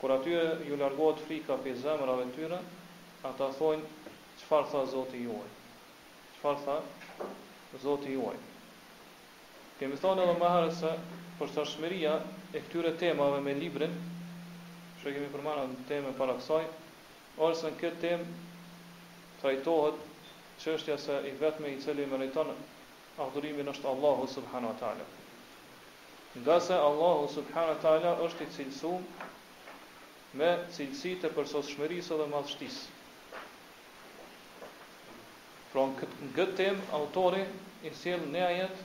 Kur atyre ju largohet frika prej zemrave të tyre, ata thojnë, Çfarë tha Zoti juaj? Çfarë tha Zoti juaj? Kemi thënë edhe më herët se përshtatshmëria e këtyre temave me librin, që e kemi përmendur në temën para kësaj, është se në këtë temë trajtohet çështja se i vetmi i cili meriton adhurimin është Allahu subhanahu wa taala. Ngase Allahu subhanahu wa taala është i cilësuar me cilësitë e përsosshmërisë dhe madhështisë. Pra në këtë, në këtë tem, autori i sjell një ajet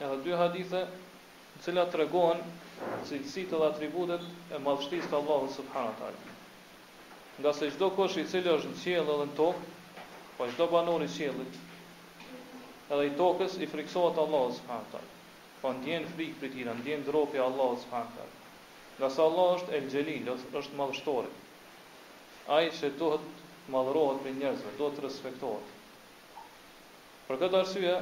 edhe dy hadithe në cilat tregohen cilësitë dhe atributet e madhështisë të Allahut subhanahu wa taala. Ngase çdokush i cili është në qiell edhe në tokë, po çdo banor i qiellit edhe i tokës i frikësohet Allahut subhanahu wa taala. Po ndjen frikë prej tij, ndjen dro prej Allahut subhanahu wa taala. Ngase Allahu është El Xhelil, është Madhështori, Ai që duhet të madhërohet prej njerëzve, duhet të respektohet. Për këtë arsye,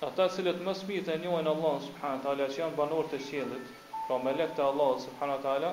ata të cilët më së miri e njohin Allahun subhanahu wa taala, që janë banorët e qiellit, pra melekët e Allahut subhanahu wa taala,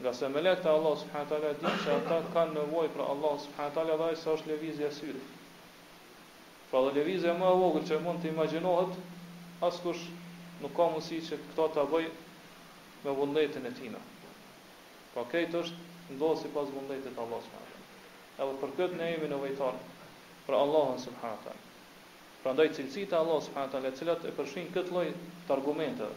Ngase melekët e Allahut subhanahu wa taala dinë se ata kanë nevojë për Allahun subhanahu wa taala edhe sa është lëvizja e syrit. Pra dhe lëvizja më e vogël që mund të imagjinohet, askush nuk ka mundësi që këtë ta bëj me vullnetin e tina. Pra krejt është ndodh sipas vullnetit Allah s.a. Edhe për këtë ne jemi nevojtar për Allahun subhanahu wa taala. Prandaj cilësitë e Allahut subhanahu wa taala, të cilat e përfshijnë këtë lloj të argumenteve,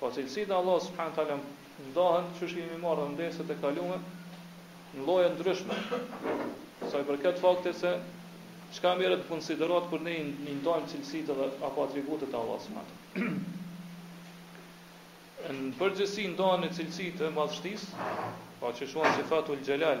Po cilësitë e Allahut subhanahu wa taala ndahen, qysh i kemi marrë edhe në derset e kalume, në lloje të ndryshme, sa i përket faktit se çka merret në konsideratë kur ne i ndajmë cilësitë dhe apo atributet e Allahut subhanahu wa taala. Në përgjithësi ndahen në cilësitë e madhështisë, pa që quhen sifatul xhelal,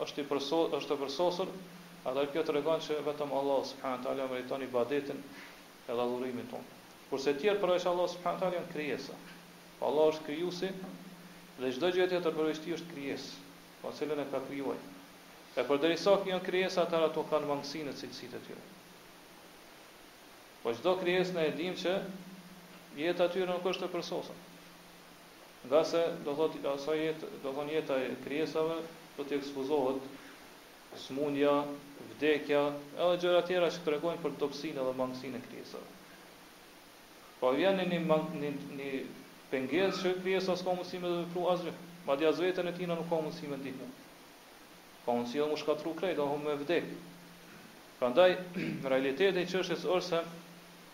është i përsosur, është e përsosur, atëherë kjo tregon që vetëm Allahu subhanahu wa taala meriton ibadetin edhe adhurimin tonë. Kurse të tjerë përveç Allahut subhanahu wa taala janë krijesa. Po Allahu është krijuesi dhe çdo gjë tjetër përveç tij është krijesë, pa të cilën e ka krijuar. E përderisa që janë krijesa, atëherë ato kanë mangësi në cilësitë e tyre. Po çdo krijesë ne e dimë që jeta e tyre nuk është e përsosur. Ngase, do thotë, asaj jetë, do thonë jeta e krijesave, do t'i ekspozohet sëmundja, vdekja, edhe gjëra tjera që tregojnë për dobësinë edhe mangësinë e krijesave. Pra vjen ndonjë mangë, një, një pengesë që krijesa s'ka mundësi me vepru asgjë. Madje as veten e tij nuk ka mundësi me ndihmu. Ka mundësi edhe mu shkatërru krejt, do thonë me vdekë. Prandaj, realiteti i çështjes është se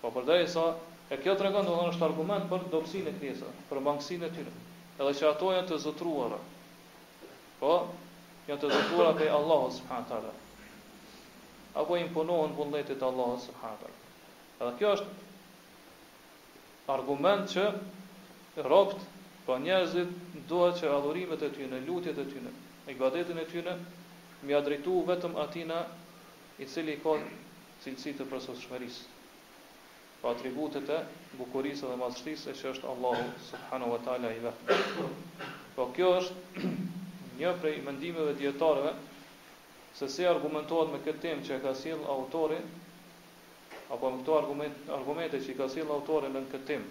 Po përderisa, e kjo tregon, domethënë është argument për dobësinë e krijesave, për mangësinë e tyre, edhe që ato janë të zotëruara, po, janë të zotëruara prej Allahut subhanahu teala, apo imponohen vullnetit të Allahut subhanahu teala. Edhe kjo është argument që robt, pra njerëzit duhet që adhurimet e tyre, lutjet e tyre, ibadetin e tyre, me ia drejtu vetëm Atina, i cili i ka cilësi të përsosshmërisë, po atributet e bukurisë dhe madhështisë e që është Allahu subhanahu wa ta'ala i vetmi. Po kjo është një prej mendimeve dietarëve se si argumentohet me këtë temë që e ka sjellë autori apo me këto argumente që i ka sjellë autori në këtë temë.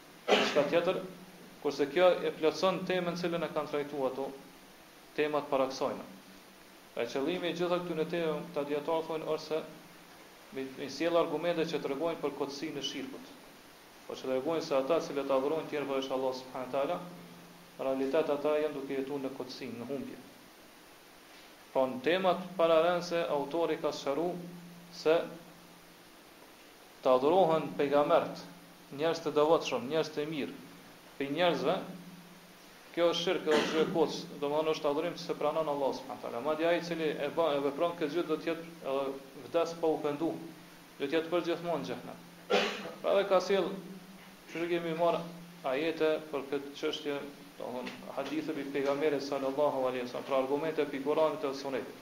diçka tjetër, kurse kjo e plotëson temën cilën e kanë trajtu ato, temat para kësajna. E qëllimi i gjitha këtyne temave, këta dijetarë thonë, është se mi, mi sjellë argumente që tregojnë për kotësinë e shirkut. Po që tregojnë se ata cilët adhurojnë tjerë përveç Allahut subhanahu wa taala, në realitet ata janë duke jetu në kotësi, në humbje. Pra në temat pararendëse autori ka sqaru se të adhurohen pejgambert, njerëz të devotshëm, njerëz të mirë, prej njerëzve, kjo është shirk, kjo është e kotë, domethënë është adhurim që s'e pranon Allah subhanahu wa taala. Madje ai i cili e ban e vepron këtë gjë do të jetë edhe vdes pa u pendu, do të jetë përgjithmonë në xhehenem. Pra dhe ka sjell që që kemi marrë ajete për këtë çështje, domethënë hadithe prej pejgamberit sallallahu alaihi wasallam, pra argumente prej Kur'anit e Sunetit.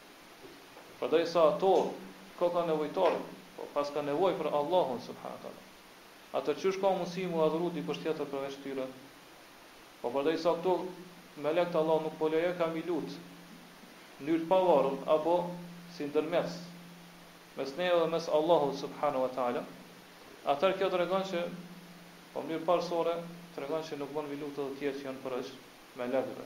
Përderisa ato kanka nevojtarë, po paskan nevojë për Allahun subhanahu wa taala. Atëherë qysh ka mundësi mu adhuru dikush tjetër përveç tyre? Po përderisa këto melekët Allahu nuk po lejojka mi lut në mënyrë të pavarur apo si ndërmjetës mes neve dhe mes Allahut subhanahu wa taala, atëherë kjo tregon që po në mënyrë parësore tregon që nuk bon mi lut edhe të tjerë që janë përveç melekëve.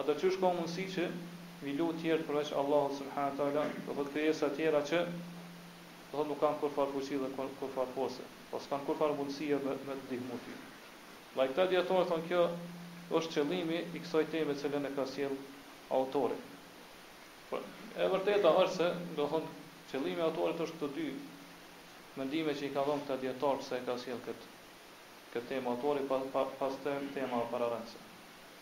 Atëherë qysh ka mundësi që mi lutë tjerët përveç Allahut subhane teala, do thotë krijesa tjera që do thotë nuk kanë kurrfarë fuqi dhe kurrfarë force, po s'kanë kurrfarë mundësie me me të ndihmu ty. Ndaj këta dijetarë thonë kjo është qëllimi i kësaj teme të cilën e ka sjellë autori. Por e vërteta është se domethënë qëllimi i autorit është të dy mendime që i kanë dhënë këta dijetarë pse e ka sjellë këtë këtë temë autori pa pa pas te, temave pararendëse.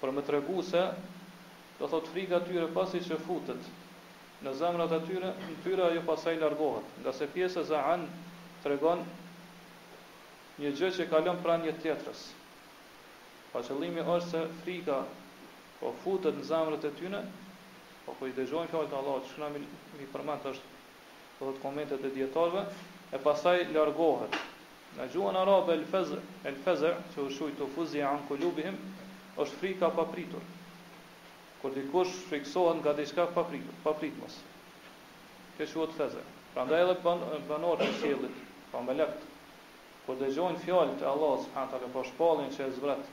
por me tregu se, do thotë, frika e tyre pasi që futet në zemrat e tyre, në tyre ajo pastaj largohet, ngase pjesëza an tregon një gjë që kalon pranë një tjetrës. Pra qëllimi është se frika po futet në zemrat e tyne, po kur i dëgjojnë fjalët e Allahut, çka na mi përmend është do thot komentet e dijetarëve, e pastaj largohet. Në gjuhën arabe el feza el feza që u shqyrtu fuzia an kulubihim është frika e papritur. Kur dikush friksohet nga diçka papritur, papritmas. Kjo quhet feza. Prandaj edhe ban, banorët e qiellit, pra melekt, kur dëgjojnë fjalët e Allahut subhanahu teala, pra shpalljen që e zbret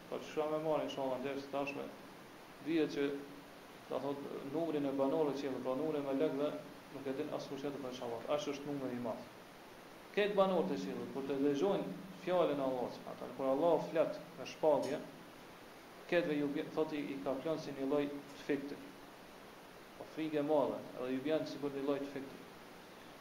Po qysh kena me marr inshallah në ders të ardhshme dihet që do të thotë numrin e banorëve që jemi, pra numrin e melekëve nuk e din askush tjetër përveç Allahut. Aq është numri i madh. Këta banorët e qiellit kur të dëgjojnë fjalën e Allahut subhanahu teala, kur Allahu flet me shpallje, këtyne ju bjen thotë i, i kaplon si një lloj të fikti. Po frikë e madhe, edhe ju bjen sikur një lloj të fikti.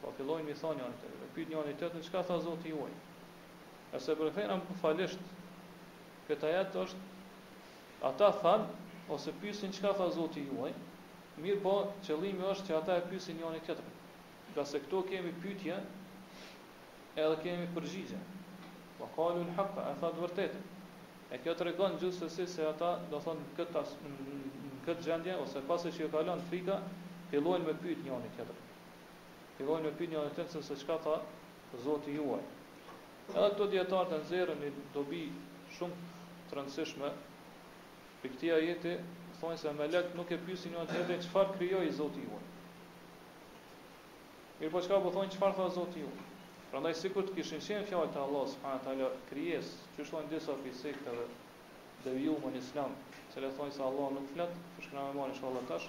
Po fillojnë me i thonë njëri tjetrit, pyet njëri tjetrin çka tha Zoti juaj. Nëse përkthejmë fjalë për fjalisht, këtë ajet është, ata thanë, ose pyesin çka tha Zoti juaj, mirë po qëllimi është që ata e pyesin njëri tjetrin. Ngase këtu kemi pyetje, edhe kemi përgjigje. Wa kalul haqqa, e tha të vërtetën. E kjo tregon gjithsesi se ata, do thonë, në këtë, në këtë gjendje, ose pasi që ju kalon frika, fillojnë me pyt njëri tjetrin. Fillojnë me pyt njëri tjetrin se çka tha Zoti juaj. Edhe këtu dijetarët e nxjerrin një dobi shumë të rëndësishme prej këtij ajeti, thonë se melekët nuk e pyesin njëri tjetrin çfarë krijoi Zoti juaj. Mirë po çka po thonë çfarë tha Zoti juaj. Prandaj sikur të kishin qenë fjalët e Allahut subhanahu teala krijesë, qysh thonë disa prej sekteve devijuar në Islam, të cilat thonë se Allahu nuk flet, qysh kena me marrë inshallah tash,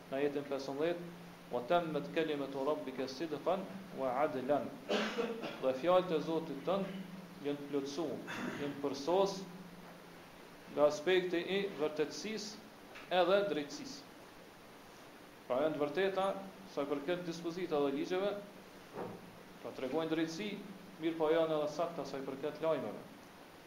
Në ajetin pesëmbëdhjetë, Wa tammat kalimatu rabbika sidqan wa adlan, Dhe fjalët e Zotit tënd janë plotësu, janë përsosë nga aspekti i vërtetësisë edhe drejtësisë. Pra janë të vërteta sa i përket dispozitave dhe ligjeve, pra tregojnë drejtësi, mirëpo janë edhe të sakta sa i përket lajmeve.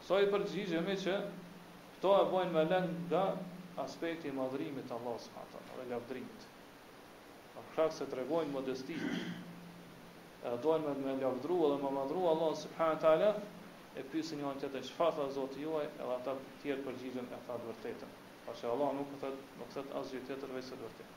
Kësaj i përgjigjemi që këtë e bëjnë melekt nga aspekti i madhërimit të Allahut subhanahu wa taala dhe lavdërimit. Për shkak se tregojnë modesti, e dojnë me, me lavdru dhe me madhru Allahun subhanahu wa taala, e pyesin njëri tjetrin çfarë tha Zoti juaj, edhe ata të tjerë përgjigjen e tha të vërtetën. Pasi Allahu nuk thotë, nuk thotë asgjë tjetër veçse të vërtetën.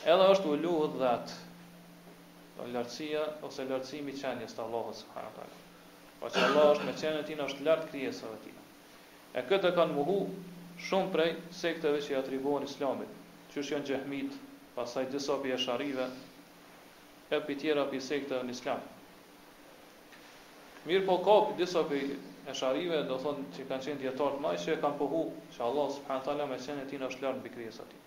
Edhe është uluwut dhat, pra lartësia ose lartësimi i qenies të Allahut subhanahu wa taala. Pra që Allah është me qenien e tij është lart krijesave të tij. E këtë e kanë mohu shumë prej sekteve që i atribuohen Islamit, qysh janë xhehmit, pastaj disa prej esh'arive e prej tjera prej sekteve në Islam. Mirëpo ka disa prej esh'arive, domethënë që kanë qenë dijetarë të mëdhenj që e kanë pohu që Allah subhanahu wa taala me qenien e tij është lart mbi krijesat e tij.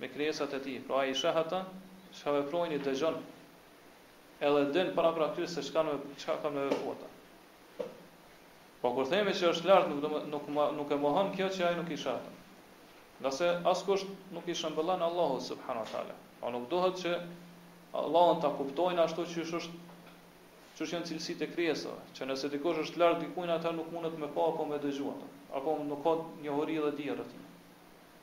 me krijesat e tij, pra ai i sheh ata çka veprojnë, i dëgjon, edhe din parapra këtyre se çka çka kanë me vepru ata. Po kur themi që është lart, nuk do nuk nuk e mohon kjo që ai nuk i sheh ata. Nga se askush nuk i shëmbëllan Allahu subhanahu wa taala. Po nuk duhet që Allahun ta kuptojnë ashtu që është që është janë cilësit e krijesave, që nëse dikush është lartë dikujnë, ata nuk mundet me pa apo me dëgju atë, apo nuk ka njohuri dhe dije rreth tij.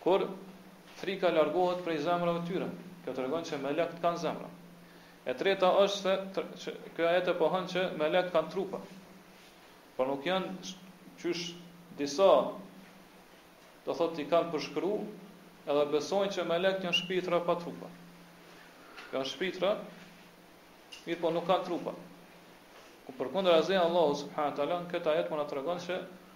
Kur frika largohet prej zemrave të tyre, kjo tregon që melektë kanë zemra. E treta është se që ky ajet e pohon që melektë kanë trupa, por nuk janë qysh disa, do thotë i kanë përshkru, edhe besojnë që melektë janë shpirtra pa trupa. Kanë shpirtra, mirëpo nuk kanë trupa. Po përkundrazi Allahu subhanahu wa taala në këtë ajet po na tregon se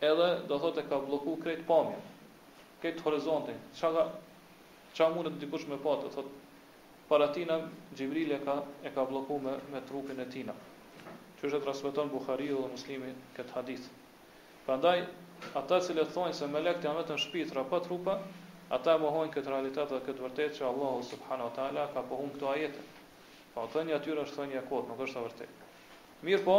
Edhe do thot e ka blloku krejt pamjen, krejt horizontin, ça ka, ça mundet dikush me pa do thot para tina, Xhibrili e ka, e ka blloku me, me trupin e tina. Qysh e trasmeton Buhariu dhe Muslimi këtë hadith. Prandaj, ata të cilët thojnë se melektë janë vetëm shpirtra pa trupa, ata e mohojnë këtë realitet dhe këtë vërtetë që Allahu subhanahu wa ta'ala ka pohu në këto ajete. Pra, thënia e tyre është thënie e kotë, nuk është e vërtetë. Mirëpo,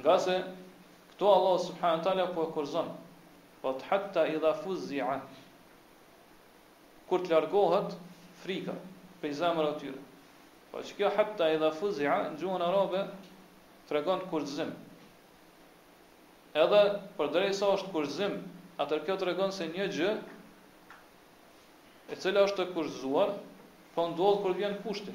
Ngase këtu Allahu subhanahu wa taala po e kushtëzon. Po hatta idha fuzzi'a. Kur të largohet frika prej zemrave të tyre. Po që kjo hatta idha fuzzi'a në gjuhën arabe tregon kushtëzim. Edhe përderisa është kushtëzim, atër kjo tregon se një gjë e cila është e kushtëzuar, po ndodh kur vjen kushti.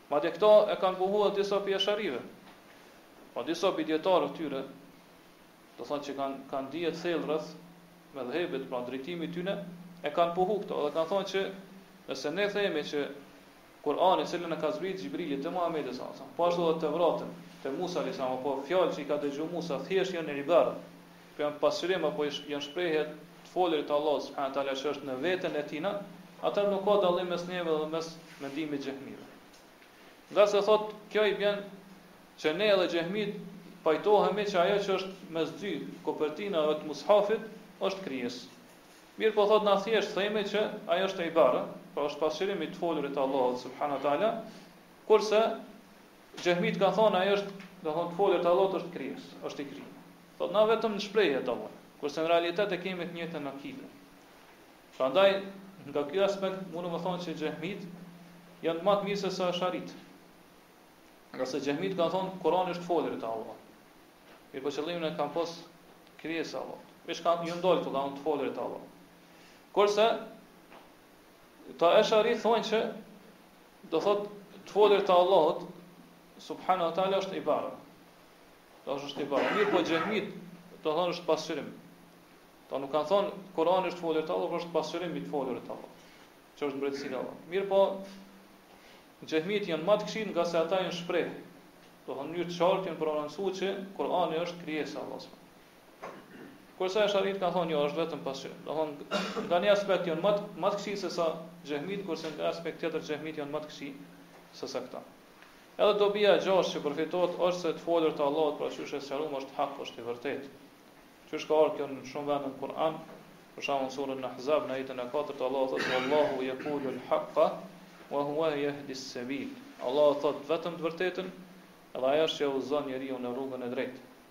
Madje këtë e kanë pohu edhe disa prej esh'arive. Pra disa prej dijetarëve të tyre, domethënë që kanë kanë dije të thellë rreth medhhebit, pra drejtimit të tyre, e kanë pohu këtë dhe kanë thonë që nëse ne themi që Kur'ani i cilin e ka zbrit Xhibrili te Muhamedi sallallahu alaihi wasallam, po ashtu edhe Tevratin te Musa alaihi salam, apo fjalët që i ka dëgju Musa thjesht janë ibare, Po janë pasqyrim apo janë shprehje të folurit të Allahut subhane teala që është në veten e tina, atëherë nuk ka dallim mes neve dhe mes mendimit t'xhehmive. Ngase thot, kjo i bjen që ne edhe xehmit pajtohemi që ajo që është mes dy kopertinave të mushafit është krijesë. Mirëpo thot na thjesht themi që ajo është ibare, pra është pasqyrim i të folurit të Allahut subhane teala, kurse xehmit kanë thonë ajo është, domethënë të folurit të Allahut është krijesë, është i krijuar. Do thotë vetëm në shprehje e dallonë, kurse në realitet e kemi të njëjtën akide. Prandaj, nga ky aspekt mundemi me thonë që xhehmitë janë ma të mirë se sa esh'aritë. Nga se xhehmitë kanë thonë Kurani është të folurt e Allahut. Mirëpo qëllimin e kanë pas krijesa e Allahut. Veç janë ndal këtu kanë të folurt e Allahut. Kurse ta esh'aritë thonë që do thotë të folurt e Allahut subhanahu wa taala është ibara. Do thotë është ibara. Mirëpo xhehmitë, do thonë është pasqyrim. Ta nuk kanë thonë, Kurani është të folurt e Allahut, po është pasqyrim i të folurt e Allahut. Që është në brendësi te Allahu. Mirëpo, xhehmitë janë ma të këqij nga se ata janë shpreh. Do thonë në mënyrë të qartë janë prononcu që Kurani është krijesa e Allahut. Kurse esh'aritë kanë thonë, jo, është vetëm pasqyrim. Do thonë, nga një aspekt janë ma të ma të këqij se sa xhehmitë, kurse nga aspekt tjetër xhehmitë janë ma të këqij se sa këta. Edhe dobia e gjashtë që përfitohet është se të folërt e Allahut pra qysh e sqarum është hak, është i vërtetë. Qysh ka ardh kjo në shumë vende në Kur'an, për shembull në surën Ahzab në ajetin e katërt Allahu thotë wallahu yaqulul haqqa wa huwa yahdis sabil. Allahu thotë vetëm të vërtetën edhe Ai është që e udhëzon njeriun në rrugën e drejtë.